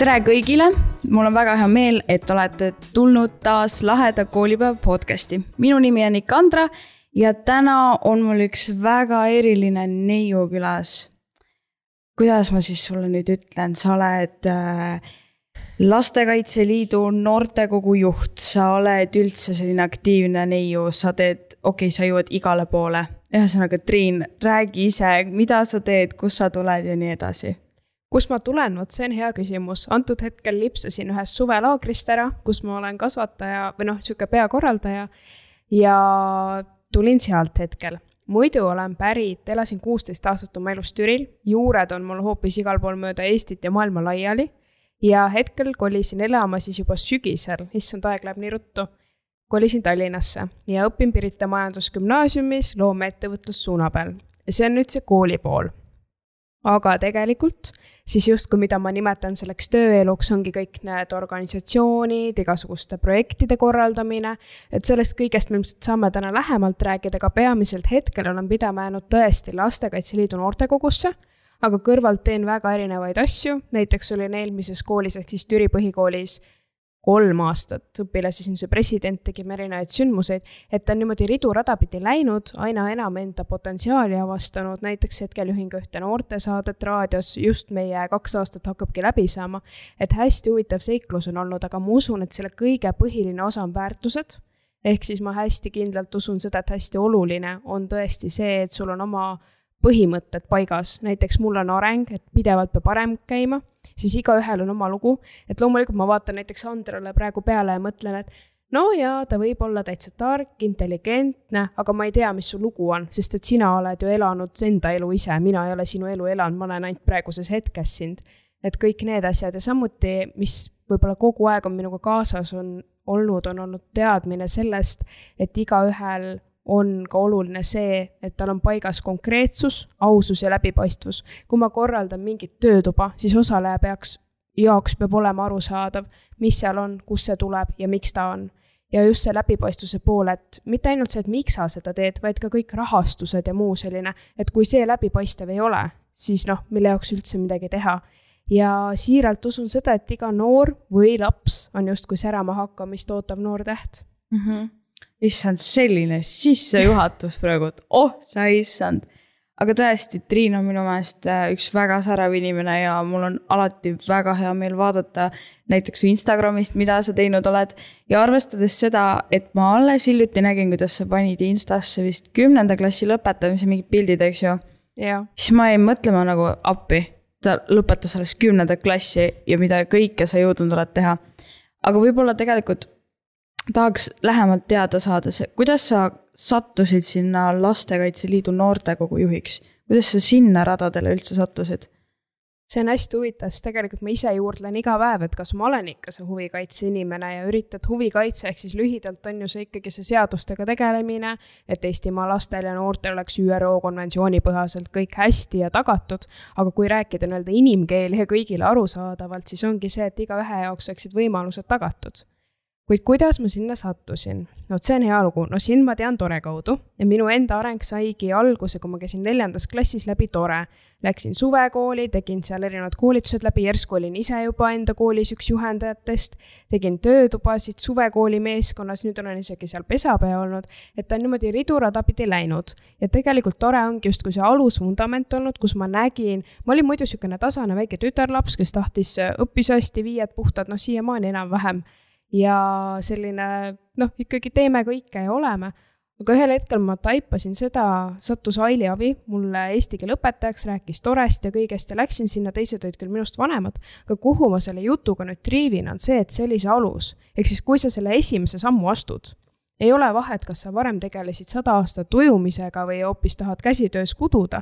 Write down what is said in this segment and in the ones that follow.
tere kõigile, mul on väga hea meel, et olete tulnud taas Laheda koolipäev podcasti. minu nimi on Ikandra ja täna on mul üks väga eriline neiu külas. kuidas ma siis sulle nüüd ütlen, sa oled äh, Lastekaitse Liidu noortekogu juht, sa oled üldse selline aktiivne neiu, sa teed, okei okay,, sa jõuad igale poole. ühesõnaga, Triin, räägi ise, mida sa teed, kust sa tuled ja nii edasi kust ma tulen, vot see on hea küsimus. antud hetkel lipsasin ühest suvelaagrist ära, kus ma olen kasvataja või noh, sihuke peakorraldaja. ja tulin sealt hetkel. muidu olen pärit, elasin kuusteist aastat oma elus Türil, juured on mul hoopis igal pool mööda Eestit ja maailma laiali. ja hetkel kolisin elama siis juba sügisel, issand, aeg läheb nii ruttu kolisin Tallinnasse ja õpin Pirita Majandusgümnaasiumis loomeettevõtlussuuna peal. see on nüüd see kooli pool aga tegelikult siis justkui, mida ma nimetan selleks tööeluks, ongi kõik need organisatsioonid, igasuguste projektide korraldamine. et sellest kõigest me ilmselt saame täna lähemalt rääkida, aga peamiselt hetkel olen pidama jäänud tõesti Lastekaitse Liidu noortekogusse. aga kõrvalt teen väga erinevaid asju, näiteks olin eelmises koolis ehk siis Türi põhikoolis kolm aastat õpilasesinduse president, tegime erinevaid sündmuseid, et ta on niimoodi ridu-rada pidi läinud, aina enam enda potentsiaali avastanud, näiteks hetkel juhin ka ühte noortesaadet raadios, just meie kaks aastat hakkabki läbi saama. et hästi huvitav seiklus on olnud, aga ma usun, et selle kõige põhiline osa on väärtused. ehk siis ma hästi kindlalt usun seda, et hästi oluline on tõesti see, et sul on oma põhimõtted paigas, näiteks mul on areng, et pidevalt peab areng käima, siis igaühel on oma lugu. et loomulikult ma vaatan näiteks Andrale praegu peale ja mõtlen, et no jaa, ta võib olla täitsa tark, intelligentne, aga ma ei tea, mis su lugu on, sest et sina oled ju elanud enda elu ise, mina ei ole sinu elu elanud, ma olen ainult praeguses hetkes sind. et kõik need asjad ja samuti, mis võib-olla kogu aeg on minuga kaasas, on olnud, on olnud teadmine sellest, et igaühel on ka oluline see, et tal on paigas konkreetsus, ausus ja läbipaistvus. kui ma korraldan mingit töötuba, siis osaleja peaks, jaoks peab olema arusaadav, mis seal on, kust see tuleb ja miks ta on. ja just see läbipaistvuse pool, et mitte ainult see, et miks sa seda teed, vaid ka kõik rahastused ja muu selline, et kui see läbipaistev ei ole, siis noh, mille jaoks üldse midagi teha ja siiralt usun seda, et iga noor või laps on justkui särama hakkamist ootav noor täht mm. -hmm issand, selline sissejuhatus praegu, et oh sa issand. aga tõesti, Triin on minu meelest äh, üks väga särav inimene ja mul on alati väga hea meel vaadata näiteks su Instagramist, mida sa teinud oled. ja arvestades seda, et ma alles hiljuti nägin, kuidas sa panid Instasse vist kümnenda klassi lõpetamise mingid pildid, eks ju. siis ma jäin mõtlema nagu appi, ta lõpetas alles kümnendat klassi ja mida kõike sa jõudnud oled teha. aga võib-olla tegelikult tahaks lähemalt teada saada, see, kuidas sa sattusid sinna Lastekaitse Liidu noortekogu juhiks, kuidas sa sinna radadele üldse sattusid? see on hästi huvitav, sest tegelikult ma ise juurdlen iga päev, et kas ma olen ikka see huvikaitse inimene ja üritad huvikaitse, ehk siis lühidalt on ju see ikkagi see seadustega tegelemine, et Eestimaa lastel ja noortel oleks ÜRO konventsiooni põhaselt kõik hästi ja tagatud, aga kui rääkida nii-öelda inimkeeli ja kõigile arusaadavalt, siis ongi see, et igaühe jaoks oleksid võimalused tagatud kuid kuidas ma sinna sattusin? vot see on hea lugu, no sind ma tean Tore kaudu. Ja minu enda areng saigi alguse, kui ma käisin neljandas klassis läbi Tore. Läksin suvekooli, tegin seal erinevad koolitused läbi, järsku olin ise juba enda koolis üks juhendajatest, tegin töötubasid suvekooli meeskonnas, nüüd olen isegi seal pesapea olnud, et ta on niimoodi ridurada pidi läinud. ja tegelikult Tore ongi justkui see alusvundament olnud, kus ma nägin, ma olin muidu niisugune tasane väike tütarlaps, kes tahtis, õppis hästi, viied puhtad, noh siiamaani enam-vähem ja selline noh, ikkagi teeme kõike ja oleme. aga ühel hetkel ma taipasin seda, sattus Aili Avi mulle eesti keele õpetajaks, rääkis torest ja kõigest ja läksin sinna, teised olid küll minust vanemad, aga kuhu ma selle jutuga nüüd triivin, on see, et see alus. ehk siis, kui sa selle esimese sammu astud, ei ole vahet, kas sa varem tegelesid sada aastat ujumisega või hoopis tahad käsitöös kududa,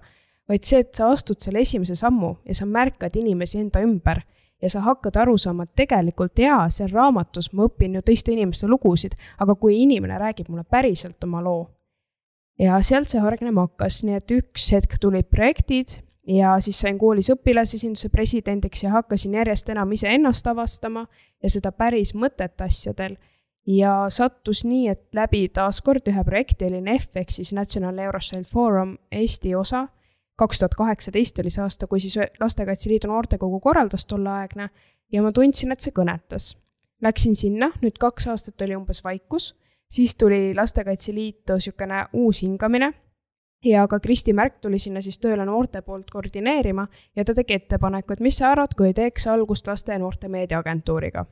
vaid see, et sa astud selle esimese sammu ja sa märkad inimesi enda ümber ja sa hakkad aru saama, et tegelikult jaa, seal raamatus ma õpin ju teiste inimeste lugusid, aga kui inimene räägib mulle päriselt oma loo. ja sealt see hargnema hakkas, nii et üks hetk tulid projektid ja siis sain koolis õpilasesinduse presidendiks ja hakkasin järjest enam iseennast avastama ja seda päris mõtet asjadel. ja sattus nii, et läbi taaskord ühe projekti olin EF ehk siis National Eurochild Forum Eesti osa kaks tuhat kaheksateist oli see aasta, kui siis Lastekaitse Liidu noortekogu korraldas tolleaegne ja ma tundsin, et see kõnetas. Läksin sinna, nüüd kaks aastat oli umbes vaikus, siis tuli Lastekaitse Liitu niisugune uus hingamine ja ka Kristi Märk tuli sinna siis tööle noorte poolt koordineerima ja ta tegi ettepaneku, et mis sa arvad, kui teeks algust laste ja noorte meediaagentuuriga.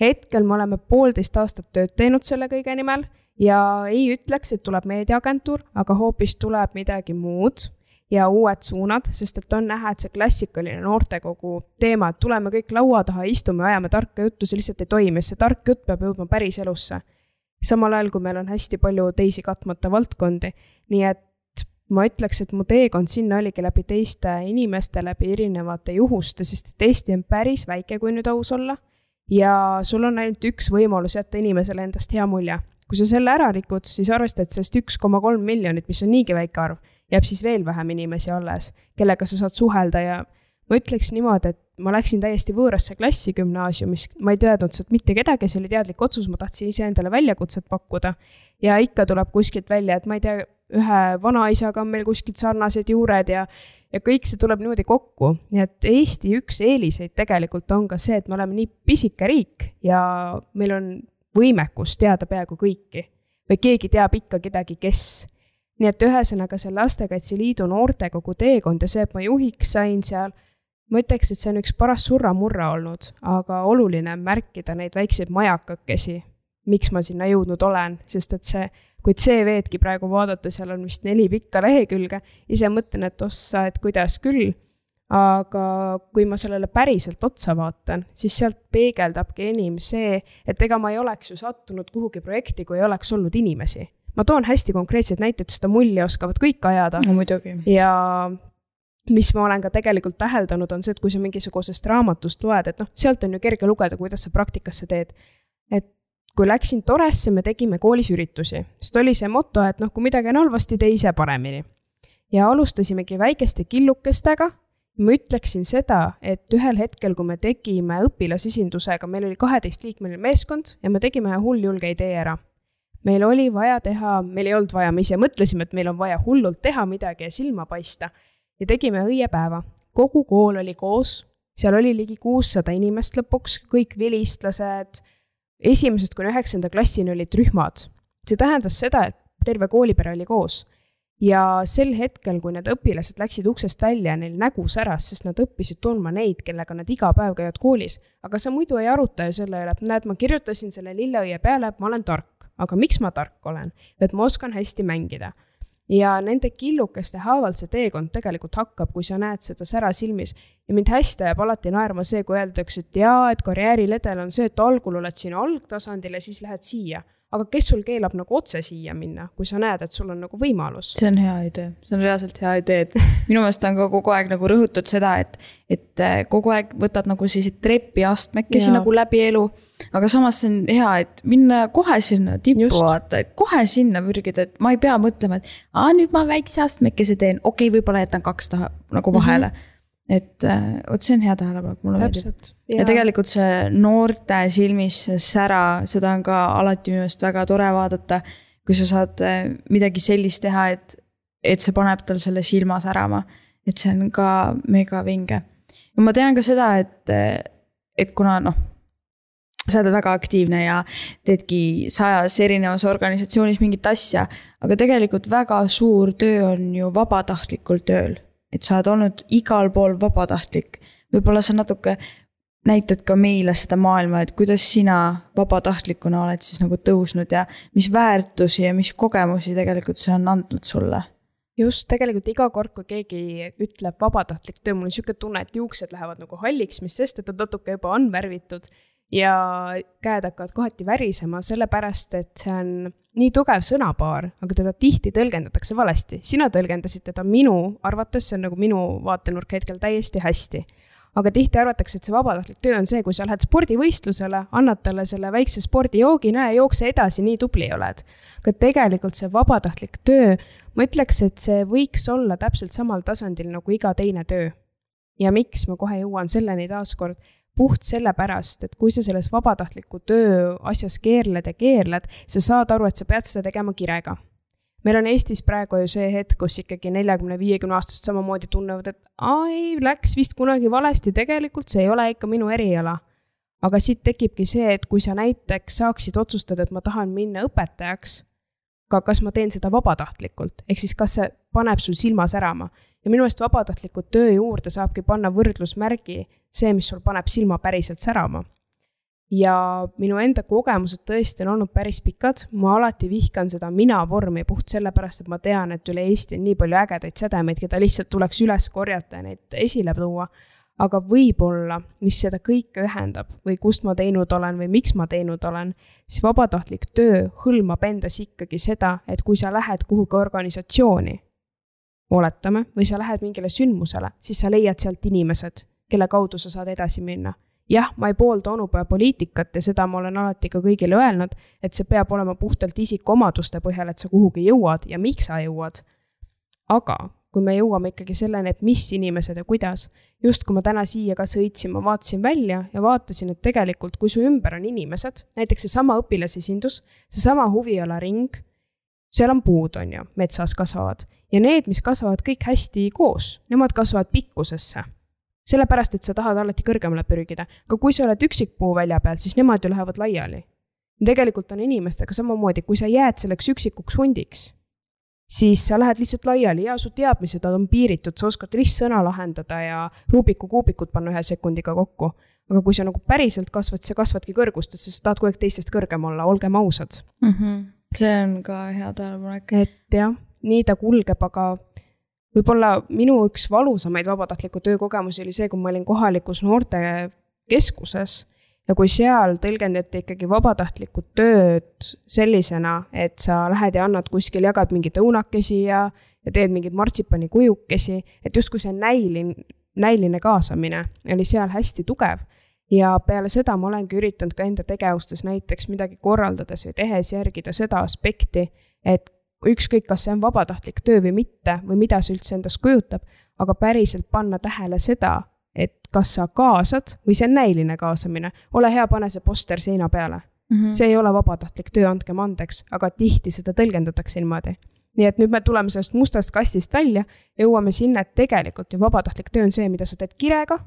hetkel me oleme poolteist aastat tööd teinud selle kõige nimel ja ei ütleks, et tuleb meediaagentuur, aga hoopis tuleb midagi muud ja uued suunad, sest et on näha, et see klassikaline noortekogu teema, et tuleme kõik laua taha, istume, ajame tarka juttu, see lihtsalt ei toimi, see tark jutt peab jõudma päris elusse. samal ajal, kui meil on hästi palju teisi katmata valdkondi, nii et ma ütleks, et mu teekond sinna oligi läbi teiste inimeste, läbi erinevate juhuste, sest et Eesti on päris väike, kui nüüd aus olla. ja sul on ainult üks võimalus jätta inimesele endast hea mulje. kui sa selle ära rikud, siis arvesta, et sellest üks koma kolm miljonit, mis on niigi väike arv, jääb siis veel vähem inimesi alles, kellega sa saad suhelda ja ma ütleks niimoodi, et ma läksin täiesti võõrasse klassi gümnaasiumis, ma ei teadnud sealt mitte kedagi, see oli teadlik otsus, ma tahtsin iseendale väljakutset pakkuda. ja ikka tuleb kuskilt välja, et ma ei tea, ühe vanaisaga on meil kuskilt sarnased juured ja, ja kõik see tuleb niimoodi kokku, nii et Eesti üks eeliseid tegelikult on ka see, et me oleme nii pisike riik ja meil on võimekus teada peaaegu kõiki või keegi teab ikka kedagi, kes. Nii et ühesõnaga see Lastekaitse Liidu noortekogu teekond ja see, et ma juhiks sain seal, ma ütleks, et see on üks paras surra-murra olnud, aga oluline on märkida neid väikseid majakakesi, miks ma sinna jõudnud olen, sest et see kui CV-dki praegu vaadata, seal on vist neli pikka lehekülge, ise mõtlen, et ossa, et kuidas küll, aga kui ma sellele päriselt otsa vaatan, siis sealt peegeldabki enim see, et ega ma ei oleks ju sattunud kuhugi projekti, kui ei oleks olnud inimesi. Ma toon hästi konkreetseid näiteid, seda mulli oskavad kõik ajada. no muidugi. ja mis ma olen ka tegelikult täheldanud, on see, et kui sa mingisugusest raamatust loed, et noh, sealt on ju kerge lugeda, kuidas sa praktikasse teed. et kui läksin Toresse, me tegime koolis üritusi, sest oli see moto, et noh, kui midagi on halvasti, tee ise paremini. ja alustasimegi väikeste killukestega. ma ütleksin seda, et ühel hetkel, kui me tegime õpilasesindusega, meil oli kaheteistliikmeline meeskond ja me tegime ühe hulljulge idee ära. Meil oli vaja teha, meil ei olnud vaja, me ise mõtlesime, et meil on vaja hullult teha midagi ja silma paista. ja tegime õiepäeva, kogu kool oli koos, seal oli ligi kuussada inimest lõpuks, kõik vilistlased esimesest kuni üheksanda klassini olid rühmad. see tähendas seda, et terve koolipere oli koos. ja sel hetkel, kui need õpilased läksid uksest välja, neil nägu säras, sest nad õppisid tundma neid, kellega nad iga päev käivad koolis. aga sa muidu ei aruta ju selle üle, et näed, ma kirjutasin selle lilleõie peale, et ma olen tark. Aga miks ma tark olen? et ma oskan hästi mängida ja nende killukeste haaval see teekond tegelikult hakkab, kui sa näed seda sära silmis. ja mind hästi ajab alati naerma see, kui öeldakse, et jaa, et karjääriledel on see, et algul oled siin algtasandil ja siis lähed siia. aga kes sul keelab nagu otse siia minna, kui sa näed, et sul on nagu võimalus? see on hea idee, see on reaalselt hea idee, et minu meelest on ka kogu aeg nagu rõhutud seda, et, et äh, kogu aeg võtad nagu selliseid trepiastmekesi nagu läbi elu aga samas see on hea, et minna kohe sinna tippu vaata, et kohe sinna pürgida, et ma ei pea mõtlema, et aa, nüüd ma väikse astmekese teen, okei okay,, võib-olla jätan kaks taha nagu vahele mm. -hmm et äh, vot see on hea tähelepanek, mulle meeldib. ja tegelikult see noorte silmis see sära, seda on ka alati minu meelest väga tore vaadata. kui sa saad äh, midagi sellist teha, et, et see paneb tal selle silma särama. et see on ka mega vinge. ja ma tean ka seda, et, et kuna noh sa oled väga aktiivne ja teedki sajas erinevas organisatsioonis mingit asja, aga tegelikult väga suur töö on ju vabatahtlikul tööl. et sa oled olnud igal pool vabatahtlik. võib-olla sa natuke näitad ka meile seda maailma, et kuidas sina vabatahtlikuna oled siis nagu tõusnud ja mis väärtusi ja mis kogemusi tegelikult see on andnud sulle? just, tegelikult iga kord, kui keegi ütleb vabatahtlik töö, mul on niisugune tunne, et juuksed lähevad nagu halliks, mis sest, et ta natuke juba on värvitud ja käed hakkavad kohati värisema, sellepärast et see on nii tugev sõnapaar, aga teda tihti tõlgendatakse valesti. sina tõlgendasid teda minu arvates, see on nagu minu vaatenurk hetkel täiesti hästi. aga tihti arvatakse, et see vabatahtlik töö on see, kui sa lähed spordivõistlusele, annad talle selle väikse spordijoogi, näe, jookse edasi, nii tubli oled. aga tegelikult see vabatahtlik töö, ma ütleks, et see võiks olla täpselt samal tasandil nagu iga teine töö. ja miks ma kohe jõuan selleni taaskord puht sellepärast, et kui sa selles vabatahtliku töö asjas keerled ja keerled, sa saad aru, et sa pead seda tegema kirega. meil on Eestis praegu ju see hetk, kus ikkagi neljakümne, viiekümne aastased samamoodi tunnevad, et ai, läks vist kunagi valesti, tegelikult see ei ole ikka minu eriala. aga siit tekibki see, et kui sa näiteks saaksid otsustada, et ma tahan minna õpetajaks, aga kas ma teen seda vabatahtlikult, ehk siis kas see paneb sul silma särama. Ja minu meelest vabatahtliku töö juurde saabki panna võrdlusmärgi see, mis sul paneb silma päriselt särama ja minu enda kogemused tõesti on olnud päris pikad, ma alati vihkan seda mina vormi puht sellepärast, et ma tean, et üle Eesti on nii palju ägedaid sädemeid, keda lihtsalt tuleks üles korjata ja neid esile tuua. aga võib-olla, mis seda kõike ühendab või kust ma teinud olen või miks ma teinud olen, siis vabatahtlik töö hõlmab endas ikkagi seda, et kui sa lähed kuhugi organisatsiooni, oletame, või sa lähed mingile sündmusele, siis sa leiad sealt inimesed, kelle kaudu sa saad edasi minna jah, ma ei poolda onupojapoliitikat ja seda ma olen alati ka kõigile öelnud, et see peab olema puhtalt isikuomaduste põhjal, et sa kuhugi jõuad ja miks sa jõuad. aga kui me jõuame ikkagi selleni, et mis inimesed ja kuidas, just kui ma täna siia ka sõitsin, ma vaatasin välja ja vaatasin, et tegelikult, kui su ümber on inimesed, näiteks seesama õpilasesindus, seesama huvialaring, seal on puud, on ju, metsas kasvavad ja need, mis kasvavad kõik hästi koos, nemad kasvavad pikkusesse sellepärast, et sa tahad alati kõrgemale pürgida. aga kui sa oled üksikpuu välja peal, siis nemad ju lähevad laiali. tegelikult on inimestega samamoodi, kui sa jääd selleks üksikuks hundiks, siis sa lähed lihtsalt laiali ja su teadmised on piiritud, sa oskad ristsõna lahendada ja Rubiku kuubikut panna ühe sekundiga kokku. aga kui sa nagu päriselt kasvad, sa kasvadki kõrgustesse, sa tahad kogu aeg teistest kõrgem olla, olgem ausad mm. -hmm. see on ka hea tähelepanek. et jah, nii ta kulgeb, aga võib-olla minu üks valusamaid vabatahtliku töö kogemusi oli see, kui ma olin kohalikus noortekeskuses ja kui seal tõlgendati ikkagi vabatahtlikku tööd sellisena, et sa lähed ja annad kuskil, jagad mingeid õunakesi ja, ja teed mingeid martsipanikujukesi, et justkui see näiline, näiline kaasamine oli seal hästi tugev. ja peale seda ma olengi üritanud ka enda tegevustes näiteks midagi korraldades või tehes järgida seda aspekti, et ükskõik, kas see on vabatahtlik töö või mitte või mida see üldse endast kujutab, aga päriselt panna tähele seda, et kas sa kaasad või see on näiline kaasamine. ole hea, pane see poster seina peale mm. -hmm. see ei ole vabatahtlik töö, andkem andeks, aga tihti seda tõlgendatakse niimoodi. nii et nüüd me tuleme sellest mustast kastist välja ja jõuame sinna, et tegelikult ju vabatahtlik töö on see, mida sa teed kirega.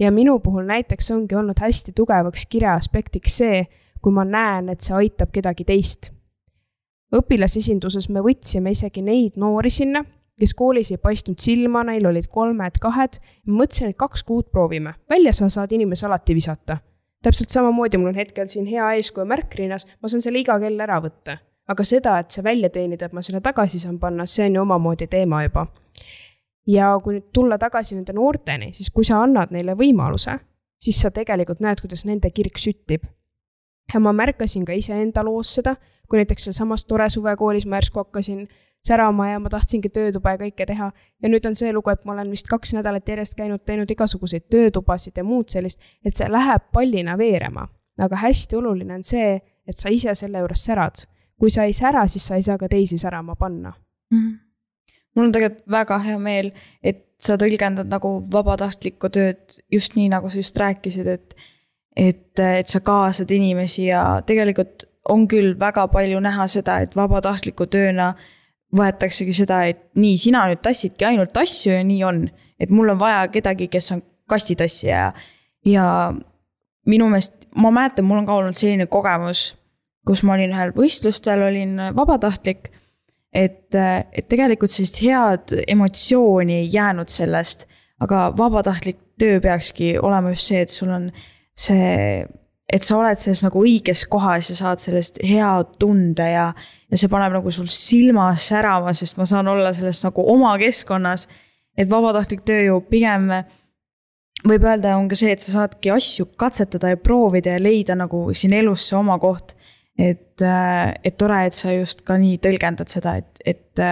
ja minu puhul näiteks ongi olnud hästi tugevaks kire aspektiks see, kui ma näen, et see aitab kedagi teist õpilasesinduses me võtsime isegi neid noori sinna, kes koolis ei paistnud silma, neil olid kolmed-kahed. mõtlesin, et kaks kuud proovime, välja sa saad inimesi alati visata. täpselt samamoodi, mul on hetkel siin hea eeskuju märk rinnas, ma saan selle iga kell ära võtta. aga seda, et see välja teenida, et ma selle tagasi saan panna, see on ju omamoodi teema juba. ja kui nüüd tulla tagasi nende noorteni, siis kui sa annad neile võimaluse, siis sa tegelikult näed, kuidas nende kirg süttib. Ja ma märkasin ka iseenda loos seda kui näiteks sealsamas tore suvekoolis ma järsku hakkasin särama ja ma tahtsingi töötuba ja kõike teha. ja nüüd on see lugu, et ma olen vist kaks nädalat järjest käinud, teinud igasuguseid töötubasid ja muud sellist, et see läheb pallina veerema. aga hästi oluline on see, et sa ise selle juures särad. kui sa ei sära, siis sa ei saa ka teisi särama panna mm. -hmm. mul on tegelikult väga hea meel, et sa tõlgendad nagu vabatahtlikku tööd just nii, nagu sa just rääkisid, et et, et sa kaasad inimesi ja tegelikult on küll väga palju näha seda, et vabatahtliku tööna võetaksegi seda, et nii, sina nüüd tassidki ainult asju ja nii on. et mul on vaja kedagi, kes on kastitassija ja, ja minu meelest, ma mäletan, mul on ka olnud selline kogemus, kus ma olin ühel võistlustel, olin vabatahtlik. et, et tegelikult sellist head emotsiooni ei jäänud sellest, aga vabatahtlik töö peakski olema just see, et sul on see et sa oled selles nagu õiges kohas ja saad sellest hea tunde ja, ja see paneb nagu sul silmas särama, sest ma saan olla selles nagu oma keskkonnas. et vabatahtlik töö ju pigem võib öelda, on ka see, et sa saadki asju katsetada ja proovida ja leida nagu siin elus see oma koht. et, et tore, et sa just ka nii tõlgendad seda, et, et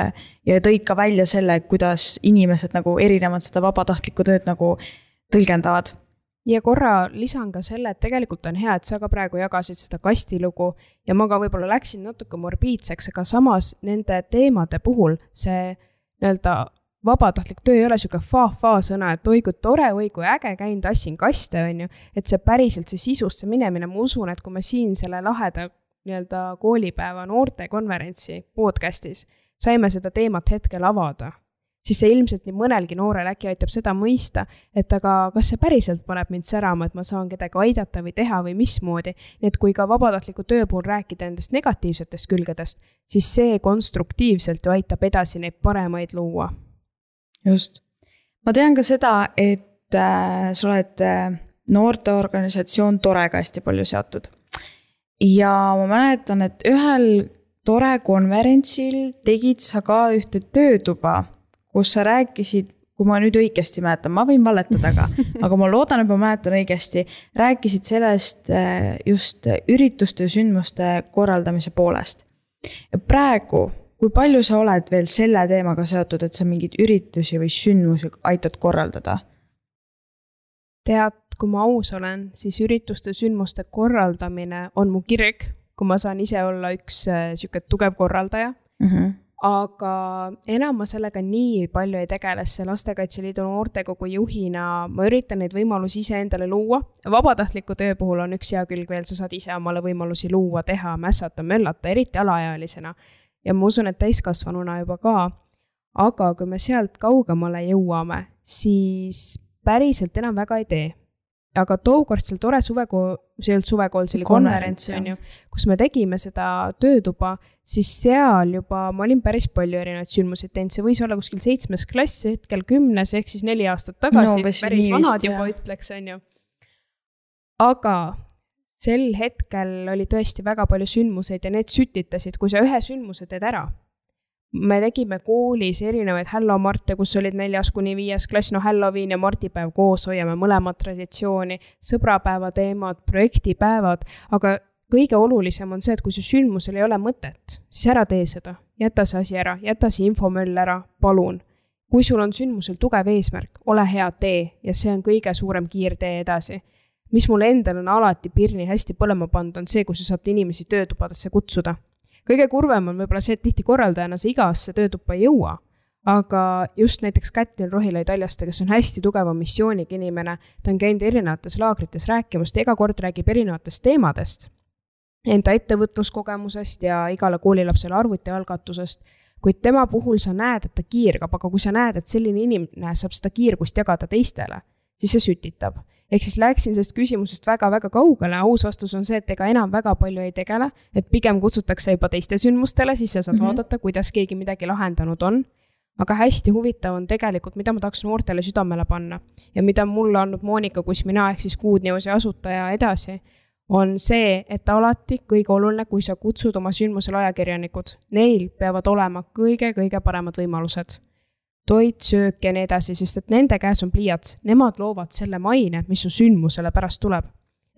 ja tõid ka välja selle, kuidas inimesed nagu erinevalt seda vabatahtlikku tööd nagu tõlgendavad ja korra lisan ka selle, et tegelikult on hea, et sa ka praegu jagasid seda kastilugu ja ma ka võib-olla läksin natuke morbiidseks, aga samas nende teemade puhul see nii-öelda vabatahtlik töö ei ole sihuke fa-fa sõna, et oi kui tore, oi kui äge, käin tassin kaste, on ju. et see päriselt, see sisusse minemine, ma usun, et kui ma siin selle laheda nii-öelda koolipäeva noortekonverentsi podcast'is saime seda teemat hetkel avada, siis see ilmselt nii mõnelgi noorel äkki aitab seda mõista, et aga kas see päriselt paneb mind särama, et ma saan kedagi aidata või teha või mismoodi. nii et kui ka vabatahtliku töö puhul rääkida nendest negatiivsetest külgedest, siis see konstruktiivselt ju aitab edasi neid paremaid luua. just. ma tean ka seda, et äh, sa oled äh, noorteorganisatsioon Torega hästi palju seotud. ja ma mäletan, et ühel tore konverentsil tegid sa ka ühte töötuba kus sa rääkisid, kui ma nüüd õigesti mäletan, ma võin valetada ka, aga ma loodan, et ma mäletan õigesti, rääkisid sellest äh, just ürituste ja sündmuste korraldamise poolest. praegu, kui palju sa oled veel selle teemaga seotud, et sa mingeid üritusi või sündmusi aitad korraldada? tead, kui ma aus olen, siis ürituste, sündmuste korraldamine on mu kirg, kui ma saan ise olla üks äh, sihuke tugev korraldaja mm. -hmm aga enam ma sellega nii palju ei tegele, sest Lastekaitse Liidu noortekogu juhina ma üritan neid võimalusi iseendale luua. vabatahtliku töö puhul on üks hea külg veel, sa saad ise omale võimalusi luua, teha, mässata, möllata, eriti alaealisena. ja ma usun, et täiskasvanuna juba ka. aga kui me sealt kaugemale jõuame, siis päriselt enam väga ei tee aga tookord seal tore suvekool, see ei olnud suvekool, see oli konverents, on ju, kus me tegime seda töötuba, siis seal juba ma olin päris palju erinevaid sündmuseid teinud, see võis olla kuskil seitsmes klass, hetkel kümnes, ehk siis neli aastat tagasi. no,, päris vanad juba ütleks, on ju. aga sel hetkel oli tõesti väga palju sündmuseid ja need sütitasid, kui sa ühe sündmuse teed ära me tegime koolis erinevaid Hello Marte, kus olid neljas kuni viies klass, no Halloween ja mardipäev koos, hoiame mõlemat traditsiooni, sõbrapäeva teemad, projektipäevad, aga kõige olulisem on see, et kui su sündmusel ei ole mõtet, siis ära tee seda, jäta see asi ära, jäta see infomöll ära, palun. kui sul on sündmusel tugev eesmärk, ole hea, tee. Ja see on kõige suurem kiirtee edasi. mis mulle endale on alati pirni hästi põlema pannud, on see, kui sa saad inimesi töötubadesse kutsuda kõige kurvem on võib-olla see, et tihti korraldajana sa igasse töötuppa ei jõua. aga just näiteks Kätlin Rohilaid Aljaste, kes on hästi tugeva missiooniga inimene, ta on käinud erinevates laagrites rääkimas, ta iga kord räägib erinevatest teemadest. Enda ettevõtluskogemusest ja igale koolilapsele arvutialgatusest kuid tema puhul sa näed, et ta kiirgab, aga kui sa näed, et selline inimene saab seda kiirgust jagada teistele, siis see sütitab ehk siis läksin sellest küsimusest väga-väga kaugele, aus vastus on see, et ega enam väga palju ei tegele, et pigem kutsutakse juba teiste sündmustele, siis sa saad mm -hmm. vaadata, kuidas keegi midagi lahendanud on. aga hästi huvitav on tegelikult, mida ma tahaks noortele südamele panna. Ja mida mulle andnud Monika Kusmina ehk siis Good Newsi asutaja edasi, on see, et alati kõige oluline, kui sa kutsud oma sündmusele ajakirjanikud, neil peavad olema kõige-kõige paremad võimalused toit, söök ja nii edasi, sest et nende käes on pliiats, nemad loovad selle maine, mis su sündmusele pärast tuleb.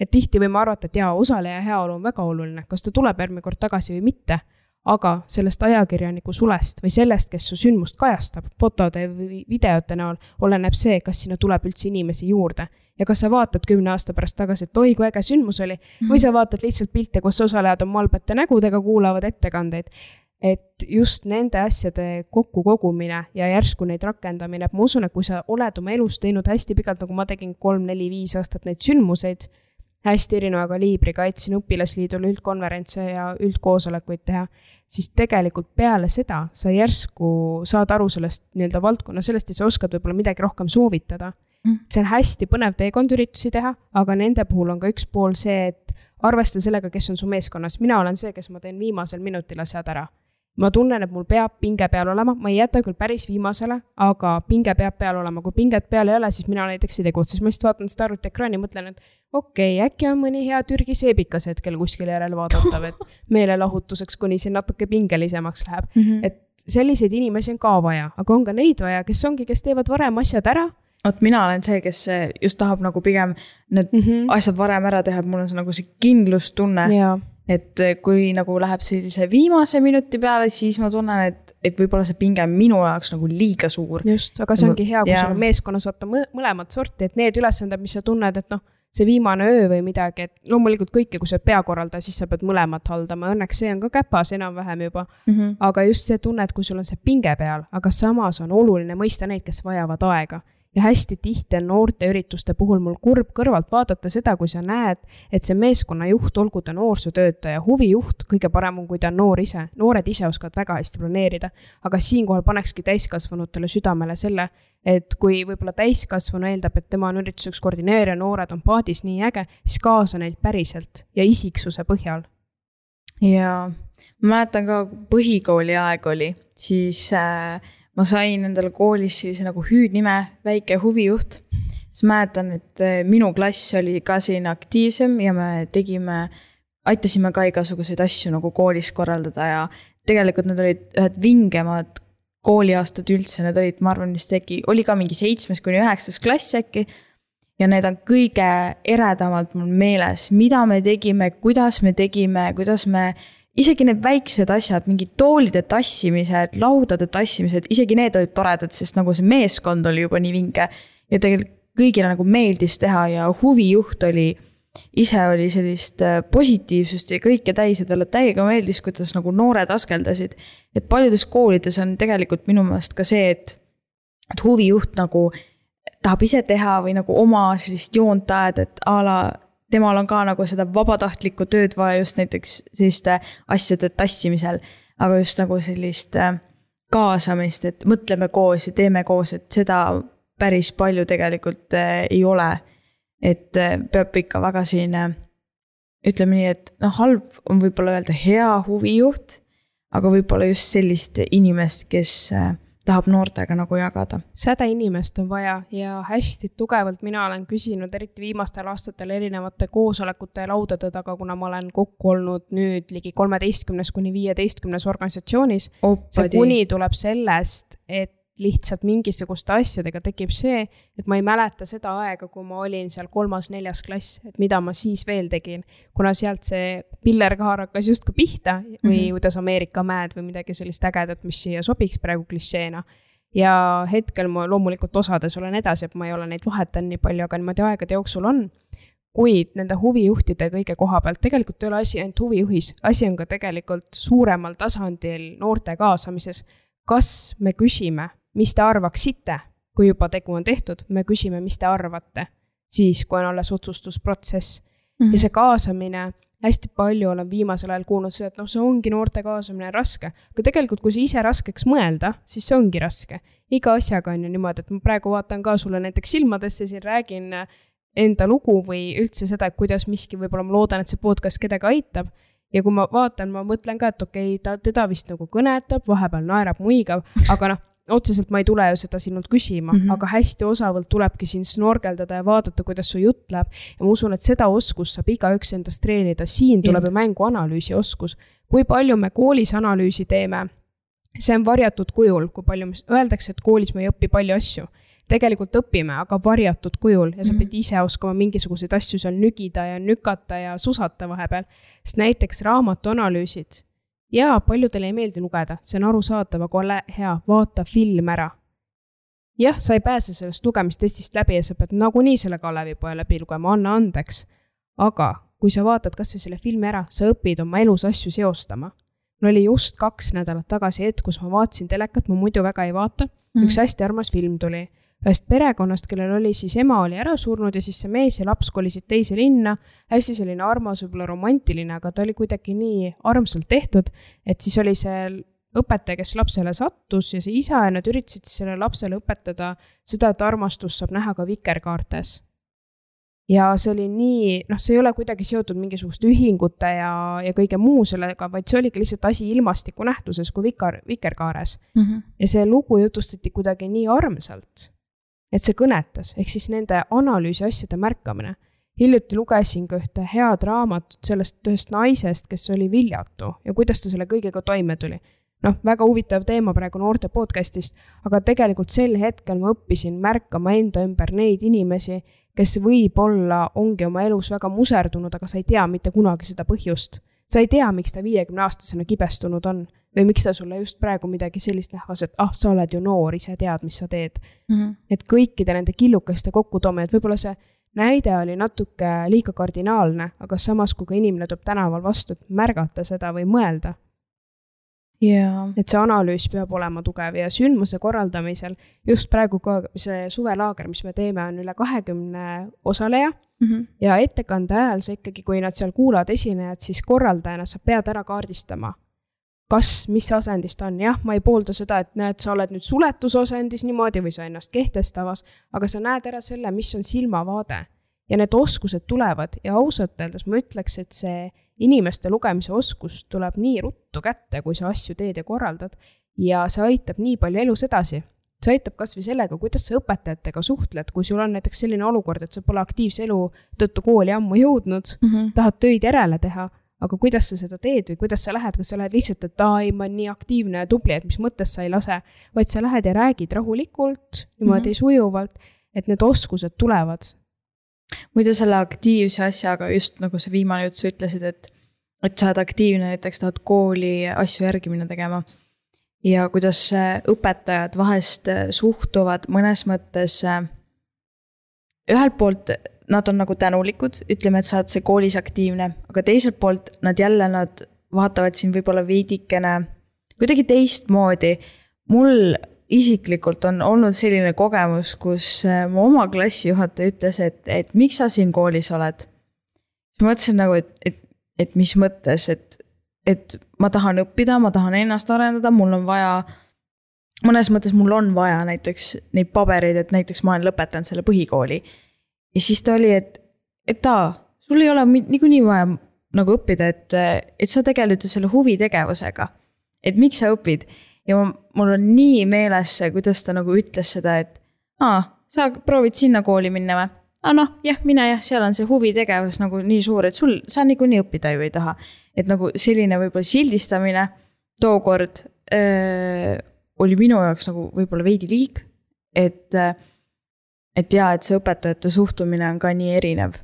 et tihti võime arvata, et jaa, osaleja heaolu on väga oluline, kas ta tuleb järgmine kord tagasi või mitte, aga sellest ajakirjaniku sulest või sellest, kes su sündmust kajastab fotode või videote näol, oleneb see, kas sinna tuleb üldse inimesi juurde. ja kas sa vaatad kümne aasta pärast tagasi, et oi, kui äge sündmus oli mm, -hmm. või sa vaatad lihtsalt pilte, kus osalejad on malbete nägudega, kuulavad ettekandeid et just nende asjade kokkukogumine ja järsku neid rakendamine, et ma usun, et kui sa oled oma elus teinud hästi pikalt, nagu ma tegin kolm-neli-viis aastat neid sündmuseid, hästi erineva kaliibriga, aitasin õpilasliidule üldkonverentse ja üldkoosolekuid teha, siis tegelikult peale seda sa järsku saad aru sellest nii-öelda valdkonna sellest ja sa oskad võib-olla midagi rohkem soovitada. Mm.. see on hästi põnev teekond üritusi teha, aga nende puhul on ka üks pool see, et arvesta sellega, kes on su meeskonnas, mina olen see, kes ma teen viimasel minutil asjad ära ma tunnen, et mul peab pinge peal olema, ma ei jäta küll päris viimasele, aga pinge peab peal olema, kui pinget peal ei ole, siis mina näiteks ei tegutse, siis ma lihtsalt vaatan seda arvutiekraani, mõtlen, et okei okay,, äkki on mõni hea Türgi seebikas hetkel kuskil järelvaadatav, et meelelahutuseks, kuni siin natuke pingelisemaks läheb mm. -hmm. et selliseid inimesi on ka vaja, aga on ka neid vaja, kes ongi, kes teevad varem asjad ära vot mina olen see, kes just tahab nagu pigem need mm -hmm. asjad varem ära teha, et mul on see nagu see kindlustunne et eh, kui nagu läheb sellise viimase minuti peale, siis ma tunnen, et, et võib-olla see pinge on minu jaoks nagu liiga suur. just, aga see ongi hea, kui sul on meeskonnas vaata mõlemat sorti, et need ülesanded, mis sa tunned, et noh, see viimane öö või midagi, et loomulikult kõike, kui sa oled peakorraldaja, siis sa pead mõlemat haldama, õnneks see on ka käpas enam-vähem juba mm. -hmm. aga just see tunne, et kui sul on see pinge peal, aga samas on oluline mõista neid, kes vajavad aega ja hästi tihti on noorteürituste puhul mul kurb kõrvalt vaadata seda, kui sa näed, et see meeskonnajuht, olgu ta noorsootöötaja, huvijuht, kõige parem on, kui ta on noor ise, noored ise oskavad väga hästi planeerida. aga siinkohal panekski täiskasvanutele südamele selle, et kui võib-olla täiskasvanu eeldab, et tema on ürituseks koordineerija, noored on paadis nii äge, siis kaasa neid päriselt ja isiksuse põhjal. jaa, ma mäletan ka põhikooli aeg oli, siis äh, ma sain endale koolis sellise nagu hüüdnime, väike huvijuht. siis mäletan, et äh, minu klass oli ka selline aktiivsem ja me tegime, aitasime ka igasuguseid asju nagu koolis korraldada ja tegelikult need olid ühed vingemad kooliaastad üldse, need olid, ma arvan, vist äkki, oli ka mingi seitsmes kuni üheksas klass äkki. ja need on kõige eredamalt mul meeles, mida me tegime, kuidas me tegime, kuidas me isegi need väiksed asjad, mingid toolide tassimised, laudade tassimised, isegi need olid toredad, sest nagu see meeskond oli juba nii vinge. ja tegelikult kõigile nagu meeldis teha ja huvijuht oli, ise oli sellist äh, positiivsust ja kõike täis ja talle täiega meeldis, kuidas nagu noored askeldasid. et paljudes koolides on tegelikult minu meelest ka see, et, et huvijuht nagu tahab ise teha või nagu oma sellist joont ajada, et a la temal on ka nagu seda vabatahtlikku tööd vaja just näiteks selliste asjade tassimisel. aga just nagu sellist äh, kaasamist, et mõtleme koos ja teeme koos, et seda päris palju tegelikult äh, ei ole. et äh, peab ikka väga selline, ütleme nii, et noh, halb on võib-olla öelda hea huvijuht, aga võib-olla just sellist inimest, kes tahab noortega nagu jagada. säde inimest on vaja ja hästi tugevalt mina olen küsinud, eriti viimastel aastatel erinevate koosolekute ja laudade taga, kuna ma olen kokku olnud nüüd ligi kolmeteistkümnes kuni viieteistkümnes organisatsioonis. see kuni tuleb sellest, et lihtsalt mingisuguste asjadega tekib see, et ma ei mäleta seda aega, kui ma olin seal kolmas-neljas klass, et mida ma siis veel tegin. kuna sealt see pillerkaar hakkas justkui pihta või mm -hmm. kuidas Ameerika mäed või midagi sellist ägedat, mis siia sobiks praegu klišeena. ja hetkel ma loomulikult osades olen edasi, et ma ei ole neid vahetanud nii palju, aga niimoodi aegade jooksul on kuid nende huvijuhtide kõige koha pealt tegelikult ei ole asi ainult huvijuhis, asi on ka tegelikult suuremal tasandil noorte kaasamises. kas me küsime mis te arvaksite, kui juba tegu on tehtud, me küsime, mis te arvate, siis kui on alles otsustusprotsess mm. -hmm. ja see kaasamine, hästi palju olen viimasel ajal kuulnud seda, et noh, see ongi noorte kaasamine raske. aga tegelikult, kui sa ise raskeks mõelda, siis see ongi raske. iga asjaga on ju niimoodi, et ma praegu vaatan ka sulle näiteks silmadesse siin, räägin enda lugu või üldse seda, et kuidas miski, võib-olla ma loodan, et see podcast kedagi aitab ja kui ma vaatan, ma mõtlen ka, et okei okay,, ta, teda vist nagu kõnetab, vahepeal naerab, muigab, aga noh, otseselt ma ei tule ju seda sinult küsima mm, -hmm. aga hästi osavalt tulebki sind snorgeldada ja vaadata, kuidas su jutt läheb. ja ma usun, et seda oskust saab igaüks endast treenida, siin tuleb ju mängu analüüsioskus. kui palju me koolis analüüsi teeme, see on varjatud kujul, kui palju, öeldakse, et koolis me ei õpi palju asju tegelikult õpime, aga varjatud kujul ja sa mhm. pead ise oskama mingisuguseid asju seal nügida ja nükata ja susata vahepeal. sest näiteks raamatuanalüüsid jaa, paljudele ei meeldi lugeda, see on arusaadav, aga ole hea, vaata film ära. jah, sa ei pääse sellest lugemistestist läbi ja sa pead nagunii selle Kalevipoja läbi lugema, anna andeks. aga kui sa vaatad kasvõi selle filmi ära, sa õpid oma elus asju seostama. mul oli just kaks nädalat tagasi hetk, kus ma vaatasin telekat, ma muidu väga ei vaata mm, -hmm. üks hästi armas film tuli ühest perekonnast, kellel oli siis ema oli ära surnud ja siis see mees ja laps kolisid teise linna. hästi selline armas, võib-olla romantiline, aga ta oli kuidagi nii armsalt tehtud, et siis oli see õpetaja, kes lapsele sattus ja see isa ja nad üritasid sellele lapsele õpetada seda, et armastust saab näha ka vikerkaartes. ja see oli nii, noh, see ei ole kuidagi seotud mingisuguste ühingute ja, ja kõige muu sellega, vaid see oligi lihtsalt asi ilmastiku nähtuses kui vikar, vikerkaares mm. -hmm. ja see lugu jutustati kuidagi nii armsalt et see kõnetas, ehk siis nende analüüsi asjade märkamine. hiljuti lugesin ka ühte head raamatut sellest ühest naisest, kes oli viljatu ja kuidas ta selle kõigega toime tuli. noh, väga huvitav teema praegu noorte podcast'ist, aga tegelikult sel hetkel ma õppisin märkama enda ümber neid inimesi, kes võib-olla ongi oma elus väga muserdunud, aga sa ei tea mitte kunagi seda põhjust. Sa ei tea, miks ta viiekümne aastasena kibestunud on või miks ta sulle just praegu midagi sellist nähvas, et ah, sa oled ju noor, ise tead, mis sa teed mm. -hmm. et kõikide nende killukeste kokkutoomine, et võib-olla see näide oli natuke liiga kardinaalne, aga samas, kui ka inimene tuleb tänaval vastu, et märgata seda või mõelda. jaa. et see analüüs peab olema tugev ja sündmuse korraldamisel just praegu ka see suvelaager, mis me teeme, on üle kahekümne osaleja. Ja ettekande ajal sa ikkagi, kui nad seal kuulavad esinejat, siis korraldajana sa pead ära kaardistama, kas, mis asendis ta on, jah, ma ei poolda seda, et näed, sa oled nüüd suletusasendis niimoodi või sa ennast kehtestavas, aga sa näed ära selle, mis on silmavaade. Ja need oskused tulevad ja ausalt öeldes ma ütleks, et see inimeste lugemise oskus tuleb nii ruttu kätte, kui sa asju teed ja korraldad ja see aitab nii palju elus edasi see aitab kasvõi sellega, kuidas sa õpetajatega suhtled, kui sul on näiteks selline olukord, et sa pole aktiivse elu tõttu kooli ammu jõudnud, tahad töid järele teha, aga kuidas sa seda teed või kuidas sa lähed, kas sa lähed lihtsalt, et aa ei, ma olen nii aktiivne ja tubli, et mis mõttes sa ei lase, vaid sa lähed ja räägid rahulikult, niimoodi mm -hmm. sujuvalt, et need oskused tulevad. Muide selle aktiivse asjaga just nagu see viimane jutt, sa ütlesid, et, et sa oled aktiivne, näiteks tahad kooli asju järgi minna tegema. ja kuidas äh, õpetajad vahest äh, suhtuvad mõnes mõttes. ühelt poolt nad on nagu tänulikud, ütleme, et sa oled see koolis aktiivne, aga teiselt poolt nad jälle, nad vaatavad sind võib-olla veidikene kuidagi teistmoodi. mul isiklikult on olnud selline kogemus, kus äh, mu oma klassijuhataja ütles, et, et miks sa siin koolis oled. siis ma mõtlesin nagu, et, et, et mis mõttes, et, et ma tahan õppida, ma tahan ennast arendada, mul on vaja. mõnes mõttes mul on vaja näiteks neid pabereid, et näiteks ma olen lõpetanud selle põhikooli. ja siis ta oli, et, et aa, sul ei ole niikuinii vaja nagu õppida, et, et sa tegeled ju selle huvitegevusega. et miks sa õpid ja ma, mul on nii meeles see, kuidas ta nagu ütles seda, et aa, sa proovid sinna kooli minna või? aa noh, jah, mine jah, seal on see huvitegevus nagu nii suur, et sul, sa niikuinii õppida ju ei taha. et nagu selline võib-olla sildistamine tookord öö, oli minu jaoks nagu võib-olla veidi liig, et, et jaa, et see õpetajate suhtumine on ka nii erinev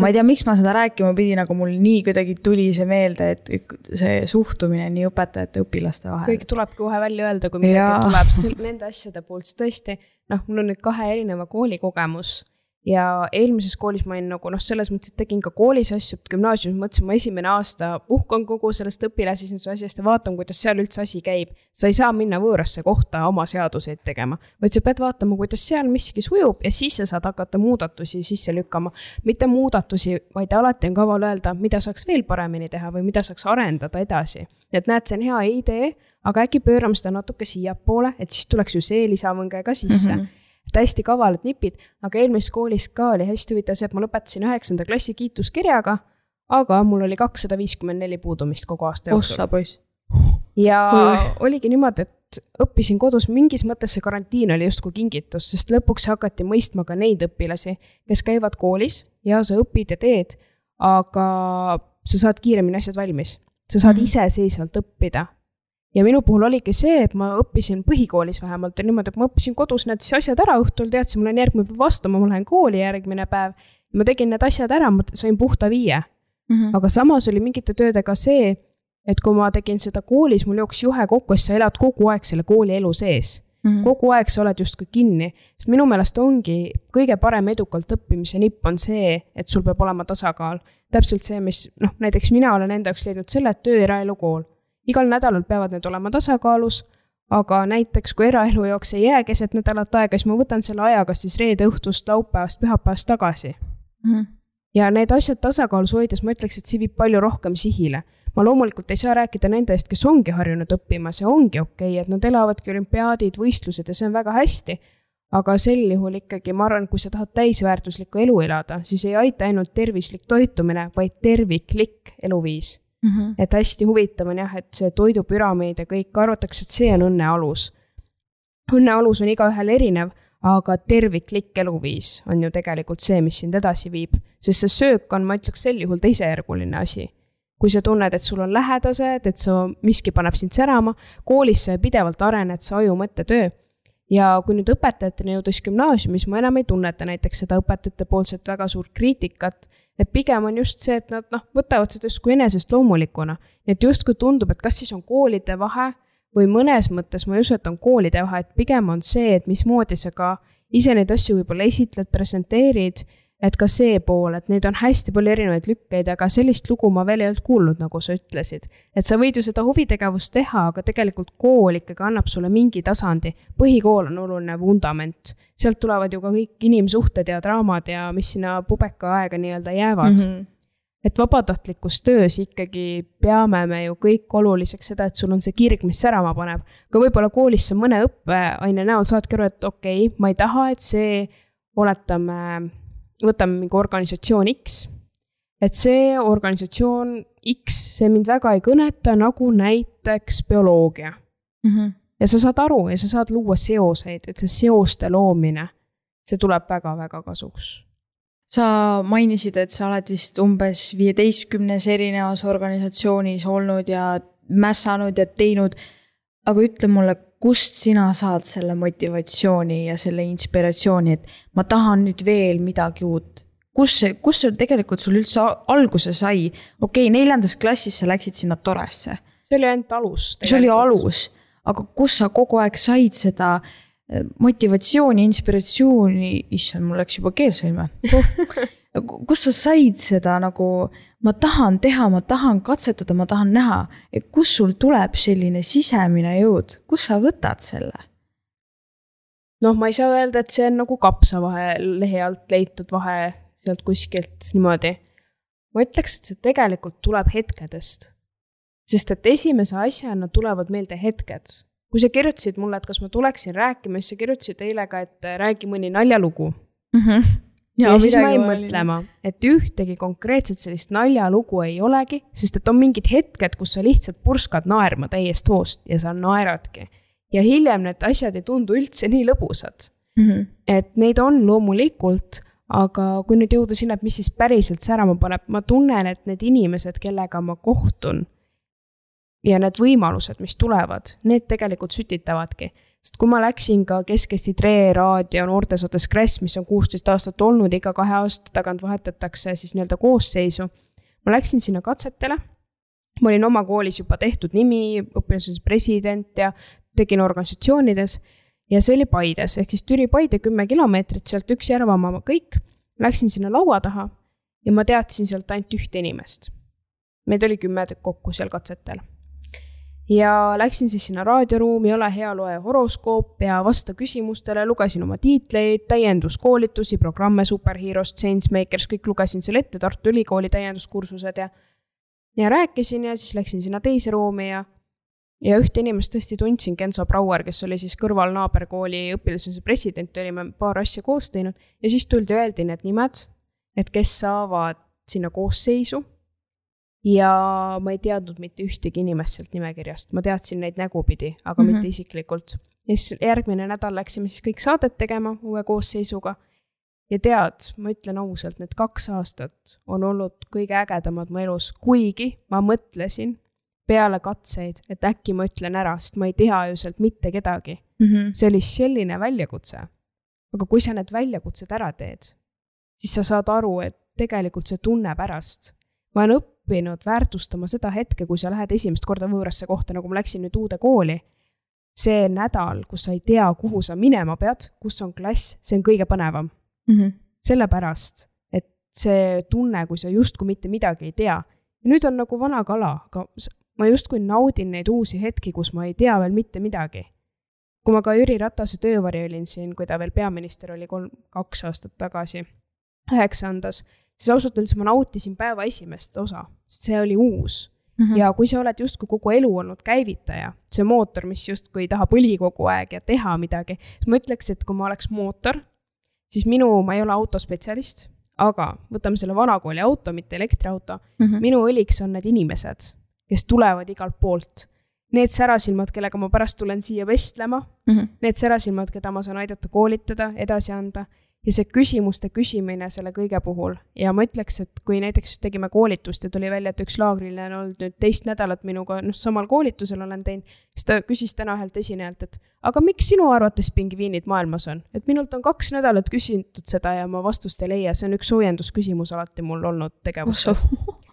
ma ei tea, miks ma seda rääkima pidin, aga mul nii kuidagi tuli see meelde, et see suhtumine nii õpetajate ja õpilaste vahel kõik. tulebki kohe välja öelda, kui midagi Jaa. tuleb nende asjade puhul, siis tõesti noh, mul on nüüd kahe erineva kooli kogemus ja eelmises koolis ma olin nagu noh, selles mõttes, et tegin ka koolis asju, gümnaasiumis mõtlesin, ma esimene aasta puhkan kogu sellest õpilasesinduse asjast ja vaatan, kuidas seal üldse asi käib. sa ei saa minna võõrasse kohta oma seaduseid tegema, vaid sa pead vaatama, kuidas seal miski sujub ja siis sa saad hakata muudatusi sisse lükkama. mitte muudatusi, vaid alati on kaval öelda, mida saaks veel paremini teha või mida saaks arendada edasi. et näed, see on hea idee, aga äkki pöörame seda natuke siiapoole, et siis tuleks ju see lisavõnge ka sisse mm. -hmm et hästi kavalad nipid, aga eelmises koolis ka oli hästi huvitav see, et ma lõpetasin üheksanda klassi kiituskirjaga, aga mul oli kakssada viiskümmend neli puudumist kogu aasta jooksul. ossa poiss. ja Oi. oligi niimoodi, et õppisin kodus, mingis mõttes see karantiin oli justkui kingitus, sest lõpuks hakati mõistma ka neid õpilasi, kes käivad koolis ja sa õpid ja teed, aga sa saad kiiremini asjad valmis. sa saad Mhm. iseseisvalt õppida. Ja minu puhul oligi see, et ma õppisin põhikoolis vähemalt ja niimoodi, et ma õppisin kodus need siis asjad ära, õhtul teadsin, ma lähen järgmine päev vastama, ma lähen kooli järgmine päev. ma tegin need asjad ära, ma sain puhta viie Mhm. aga samas oli mingite töödega see, et kui ma tegin seda koolis, mul jooksis juhe kokku, sest sa elad kogu aeg selle kooli elu sees. Mhm. kogu aeg sa oled justkui kinni, sest minu meelest ongi kõige parem edukalt õppimise nipp on see, et sul peab olema tasakaal. täpselt see, mis noh, näiteks mina olen enda jaoks leidnud selle, et töö, eraelu, kool. Igal nädalal peavad need olema tasakaalus, aga näiteks kui eraelu jaoks ei jää keset nädalat aega, siis ma võtan selle aja kas siis reede õhtust, laupäevast, pühapäevast tagasi Mhm. ja need asjad tasakaalus hoides ma ütleks, et see viib palju rohkem sihile. ma loomulikult ei saa rääkida nende eest, kes ongi harjunud õppima, see ongi okei okay,, et nad elavadki olümpiaadid, võistlused ja see on väga hästi. aga sel juhul ikkagi ma arvan, kui sa tahad täisväärtuslikku elu elada, siis ei aita ainult tervislik toitumine, vaid terviklik eluviis. Mhm. et hästi huvitav on jah, et see toidupüramiid ja kõik arvatakse, et see on õnne alus. õnne alus on igaühel erinev, aga terviklik eluviis on ju tegelikult see, mis sind edasi viib, sest see söök on, ma ütleks sel juhul teisejärguline asi. kui sa tunned, et sul on lähedased, et sa, miski paneb sind särama, koolis sa pidevalt arened, see aju mõttetöö ja kui nüüd õpetajateni jõuda, siis gümnaasiumis ma enam ei tunneta näiteks seda õpetajate poolset väga suurt kriitikat, et pigem on just see, et nad noh, võtavad seda justkui enesestloomulikuuna. et justkui tundub, et kas siis on koolide vahe või mõnes mõttes ma ei usu, et on koolide vahe, et pigem on see, et mismoodi sa ka ise neid asju võib-olla esitled, presenteerid, et ka see pool, et neid on hästi palju erinevaid lükkeid, aga sellist lugu ma veel ei olnud kuulnud, nagu sa ütlesid. et sa võid ju seda huvitegevust teha, aga tegelikult kool ikkagi annab sulle mingi tasandi. põhikool on oluline vundament, sealt tulevad ju ka kõik inimsuhted ja draamad ja mis sinna pubekaaega nii-öelda jäävad mm. -hmm et vabatahtlikus töös ikkagi peame me ju kõik oluliseks seda, et sul on see kirg, mis särama paneb. aga võib-olla koolis sa mõne õppeaine näol saadki aru, et okei okay,, ma ei taha, et see, oletame võtame mingi organisatsioon X, et see organisatsioon X, see mind väga ei kõneta, nagu näiteks bioloogia mm. -hmm. ja sa saad aru ja sa saad luua seoseid, et see seoste loomine, see tuleb väga-väga kasuks sa mainisid, et sa oled vist umbes viieteistkümnes erinevas organisatsioonis olnud ja mässanud ja teinud. aga ütle mulle, kust sina saad selle motivatsiooni ja selle inspiratsiooni, et ma tahan nüüd veel midagi uut? kus see, kus see tegelikult sul üldse alguse sai? okei okay,, neljandas klassis sa läksid sinna Toresse. see oli ainult alus. see oli alus, aga kus sa kogu aeg said seda eh, motivatsiooni, inspiratsiooni, issand, mul läks juba keel sõime kust sa said seda nagu ma tahan teha, ma tahan katsetada, ma tahan näha, et kust sul tuleb selline sisemine jõud, kust sa võtad selle? noh, ma ei saa öelda, et see on nagu kapsavahe lehe alt leitud vahe sealt kuskilt niimoodi. ma ütleks, et see tegelikult tuleb hetkedest. sest et esimese asjana tulevad meelde hetked. kui sa kirjutasid mulle, et kas ma tuleksin rääkima, siis sa kirjutasid eile ka, et räägi mõni naljalugu mm. -hmm ja, ja siis ma jäin mõtlema, et ühtegi konkreetset sellist naljalugu ei olegi, sest et on mingid hetked, kus sa lihtsalt purskad naerma täiest hoost ja sa naeradki. ja hiljem need asjad ei tundu üldse nii lõbusad mm. -hmm. et neid on loomulikult, aga kui nüüd jõuda sinna, et mis siis päriselt särama paneb, ma tunnen, et need inimesed, kellega ma kohtun ja need võimalused, mis tulevad, need tegelikult sütitavadki sest kui ma läksin ka Kesk-Eesti Tre raadio noortesaates Kress, mis on kuusteist aastat olnud, iga kahe aasta tagant vahetatakse siis nii-öelda koosseisu. ma läksin sinna katsetele. ma olin oma koolis juba tehtud nimi, õpilaseks president ja tegin organisatsioonides. ja see oli Paides, ehk siis Türi-Paide kümme kilomeetrit, sealt üks Järvamaa, kõik. Läksin sinna laua taha ja ma teadsin sealt ainult ühte inimest. meid oli kümme kokku seal katsetel ja läksin siis sinna raadioruumi, ole hea, loe horoskoop ja vasta küsimustele, lugesin oma tiitleid, täienduskoolitusi, programme Superheroes, Changemakers, kõik lugesin selle ette, Tartu Ülikooli täienduskursused ja ja rääkisin ja siis läksin sinna teise ruumi ja ja ühte inimest tõesti tundsin, Genso Brauer, kes oli siis kõrval naaberkooli õpilasuse president, olime paar asja koos teinud ja siis tuldi, öeldi need nimed, et kes saavad sinna koosseisu ja ma ei teadnud mitte ühtegi inimest sealt nimekirjast, ma teadsin neid nägupidi, aga mm -hmm. mitte isiklikult. ja siis järgmine nädal läksime siis kõik saadet tegema uue koosseisuga. ja tead, ma ütlen ausalt, need kaks aastat on olnud kõige ägedamad mu elus, kuigi ma mõtlesin peale katseid, et äkki ma ütlen ära, sest ma ei tea ju sealt mitte kedagi mm. -hmm. see oli selline väljakutse. aga kui sa need väljakutsed ära teed, siis sa saad aru, et tegelikult see tunne pärast ma olen õppinud väärtustama seda hetke, kui sa lähed esimest korda võõrasse kohta, nagu ma läksin nüüd uude kooli. see nädal, kus sa ei tea, kuhu sa minema pead, kus on klass, see on kõige põnevam mm. -hmm. sellepärast, et see tunne, kui sa justkui mitte midagi ei tea. ja nüüd on nagu vana kala, aga ma justkui naudin neid uusi hetki, kus ma ei tea veel mitte midagi. kui ma ka Jüri Ratase töövari olin siin, kui ta veel peaminister oli kolm, kaks aastat tagasi, üheksandas siis ausalt öeldes ma nautisin päeva esimest osa, sest see oli uus Mm -hmm. ja kui sa oled justkui kogu elu olnud käivitaja, see mootor, mis justkui tahab õli kogu aeg ja teha midagi, siis ma ütleks, et kui ma oleks mootor, siis minu, ma ei ole autospetsialist, aga võtame selle vanakooli auto, mitte elektriauto mm, -hmm. minu õliks on need inimesed, kes tulevad igalt poolt. Need särasilmad, kellega ma pärast tulen siia vestlema mm, -hmm. need särasilmad, keda ma saan aidata koolitada, edasi anda ja see küsimuste küsimine selle kõige puhul. Ja ma ütleks, et kui näiteks tegime koolitust ja tuli välja, et üks laagriline on olnud nüüd teist nädalat minuga, noh, samal koolitusel olen teinud, siis ta küsis täna ühelt esinejalt, et aga miks sinu arvates pingviinid maailmas on? et minult on kaks nädalat küsitud seda ja ma vastust ei leia, see on üks soojendusküsimus alati mul olnud tegevustes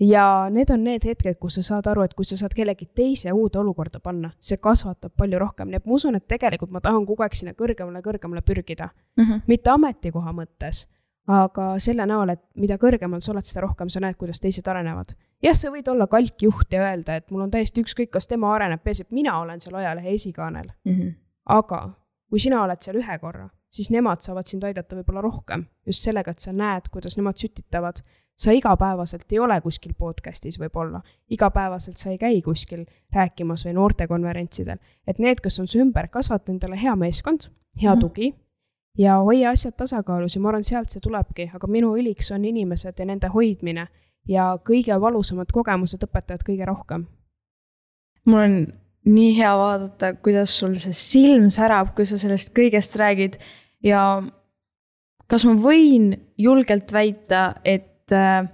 ja need on need hetked, kus sa saad aru, et kui sa saad kellegi teise uude olukorda panna, see kasvatab palju rohkem, nii et ma usun, et tegelikult ma tahan kogu aeg sinna kõrgemale, kõrgemale pürgida mm. -hmm. mitte ametikoha mõttes, aga selle näol, et mida kõrgemal sa oled, seda rohkem sa näed, kuidas teised arenevad. jah, sa võid olla kalkjuht ja öelda, et mul on täiesti ükskõik, kas tema areneb, peaasi, et mina olen seal ajalehe esikaanel mm. -hmm. aga kui sina oled seal ühe korra, siis nemad saavad sind aidata võib-olla rohkem just sellega, et sa näed, kuidas nemad sütitavad. sa igapäevaselt ei ole kuskil podcast'is võib-olla, igapäevaselt sa ei käi kuskil rääkimas või noortekonverentsidel. et need, kes on su ümber, kasvata endale hea meeskond, hea Mhm. tugi ja hoia asjad tasakaalus ja ma arvan, sealt see tulebki, aga minu õliks on inimesed ja nende hoidmine ja kõige valusamad kogemused õpetavad kõige rohkem. mul on nii hea vaadata, kuidas sul see silm särab, kui sa sellest kõigest räägid ja kas ma võin julgelt väita, et, äh,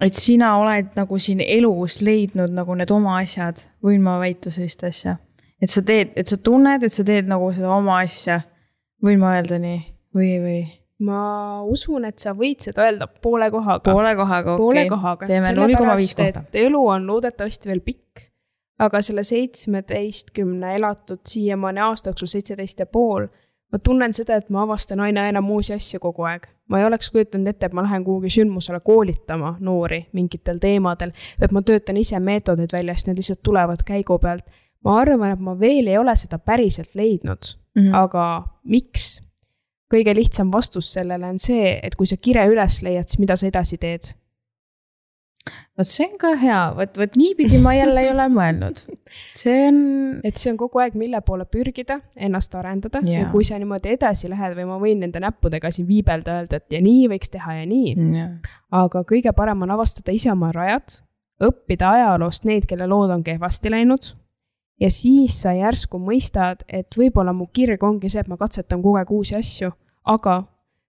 et sina oled nagu siin elus leidnud nagu need oma asjad, võin ma väita sellist asja? et sa teed, et sa tunned, et sa teed nagu seda oma asja, võin ma öelda nii või, või? ma usun, et sa võid seda öelda poole kohaga. poole kohaga, okei kohaga. teeme null koma viis kohta. elu on loodetavasti veel pikk, aga selle seitsmeteistkümne elatud siiamaani aasta jooksul seitseteist ja pool, ma tunnen seda, et ma avastan aina enam uusi asju kogu aeg. ma ei oleks kujutanud ette, et ma lähen kuhugi sündmusele koolitama noori mingitel teemadel, et ma töötan ise meetodeid välja, sest need lihtsalt tulevad käigu pealt. ma arvan, et ma veel ei ole seda päriselt leidnud Mm -hmm. aga miks? kõige lihtsam vastus sellele on see, et kui sa kire üles leiad, siis mida sa edasi teed? Vot see on ka hea, vot, vot niipidi ma jälle ei ole mõelnud. see on, et see on kogu aeg, mille poole pürgida, ennast arendada Jaa. ja kui sa niimoodi edasi lähed või ma võin nende näppudega siin viibelda, öelda, et ja nii võiks teha ja nii. aga kõige parem on avastada ise oma rajad, õppida ajaloost neid, kelle lood on kehvasti läinud. ja siis sa järsku mõistad, et võib-olla mu kirg ongi see, et ma katsetan kogu aeg uusi asju, aga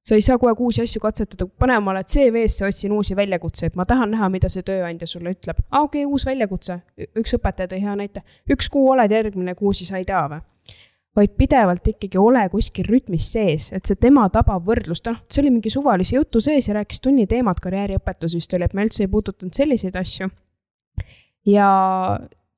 sa ei saa kogu aeg uusi asju katsetada, pane omale CV-sse, otsin uusi väljakutseid, ma tahan näha, mida see tööandja sulle ütleb. aa, okei okay,, uus väljakutse, üks õpetaja tõi hea näite, üks kuu oled, järgmine kuu siis ei tea või? Vaid pidevalt ikkagi ole kuskil rütmis sees, et see tema tabav võrdlus, noh, see oli mingi suvalise jutu sees ja rääkis tunni teemat, karjääriõpetus vist oli, et me üldse ei puudutanud selliseid asju. ja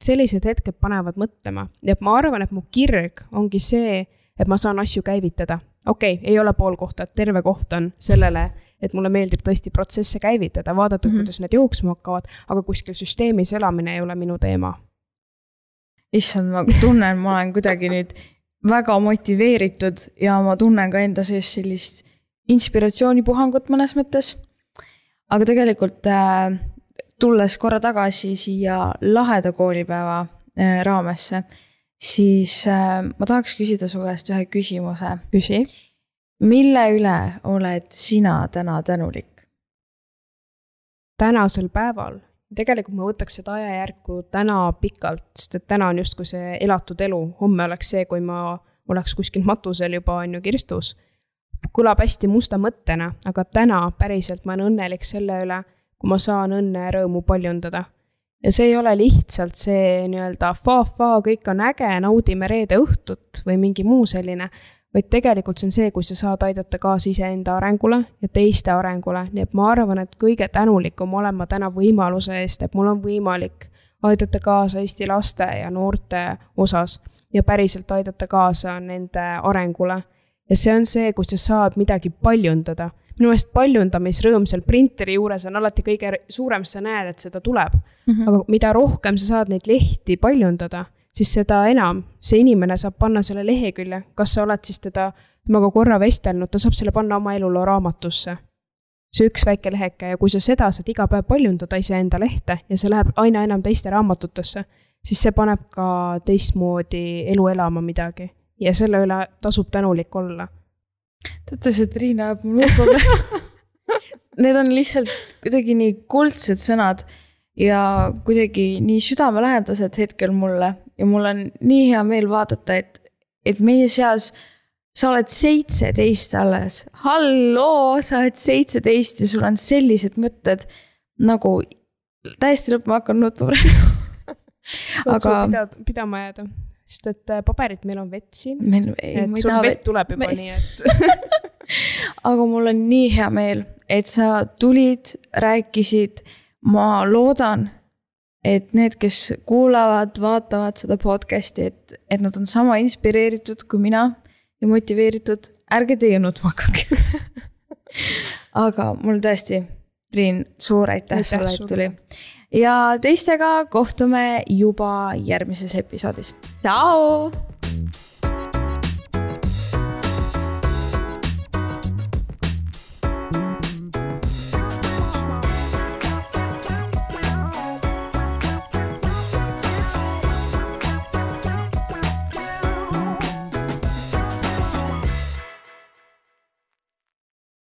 sellised hetked panevad mõtlema. Ja ma arvan, et mu kirg ongi see, et ma saan asju käivitada. Okei okay,, ei ole pool kohta, terve koht on sellele, et mulle meeldib tõesti protsesse käivitada, vaadata mm. -hmm. kuidas need jooksma hakkavad, aga kuskil süsteemis elamine ei ole minu teema issand, ma tunnen, ma olen kuidagi nüüd väga motiveeritud ja ma tunnen ka enda sees sellist inspiratsioonipuhangut mõnes mõttes. aga tegelikult äh, tulles korra tagasi siia laheda koolipäeva äh, raamesse, siis äh, ma tahaks küsida su käest ühe küsimuse. küsi. mille üle oled sina täna tänulik? tänasel päeval, tegelikult ma võtaks seda ajajärku täna pikalt, sest et täna on justkui see elatud elu, homme oleks see, kui ma oleks kuskil matusel juba on ju kirstus. kõlab hästi musta mõttena, aga täna päriselt ma olen õnnelik selle üle, kui ma saan õnne ja rõõmu paljundada. Ja see ei ole lihtsalt see nii-öelda fa-fa, kõik on äge, naudime reede õhtut või mingi muu selline vaid tegelikult see on see, kui sa saad aidata kaasa iseenda arengule ja teiste arengule, nii et ma arvan, et kõige tänulikum olen ma täna võimaluse eest, et mul on võimalik aidata kaasa Eesti laste ja noorte osas ja päriselt aidata kaasa nende arengule. ja see on see, kus sa saad midagi paljundada. Minu meelest paljundamisrõõm seal printeri juures on alati kõige suurem, sa näed, et seda tuleb mm. -hmm. aga mida rohkem sa saad neid lehti paljundada siis seda enam see inimene saab panna selle lehekülje, kas sa oled siis teda, temaga korra vestelnud, ta saab selle panna oma eluloo raamatusse. see üks väike leheke ja kui sa seda saad iga päev paljundada iseenda lehte ja see läheb aina enam teiste raamatutesse, siis see paneb ka teistmoodi elu elama midagi ja selle üle tasub tänulik olla. Teate, see Triina ajab mul nuppu praegu. Need on lihtsalt kuidagi nii kuldsed sõnad ja kuidagi nii südamelähedased hetkel mulle ja mul on nii hea meel vaadata, et, et meie seas sa oled seitseteist alles, halloo, sa oled seitseteist ja sul on sellised mõtted nagu täiesti lõppema hakanud nutma praegu. aga. Pida, pidama jääda, sest et äh, paberit meil on vett siin. meil, ei, et sul vett, vett. tuleb juba me... nii, et. Aga mul on nii hea meel, et sa tulid, rääkisid. Ma loodan, et need, kes kuulavad, vaatavad seda podcast'i, et, et nad on sama inspireeritud kui mina ja motiveeritud, ärge teie nutma hakake aga mul tõesti, Triin, suur aitäh sulle, et tuli. Ja teistega kohtume juba järgmises episoodis. tšau.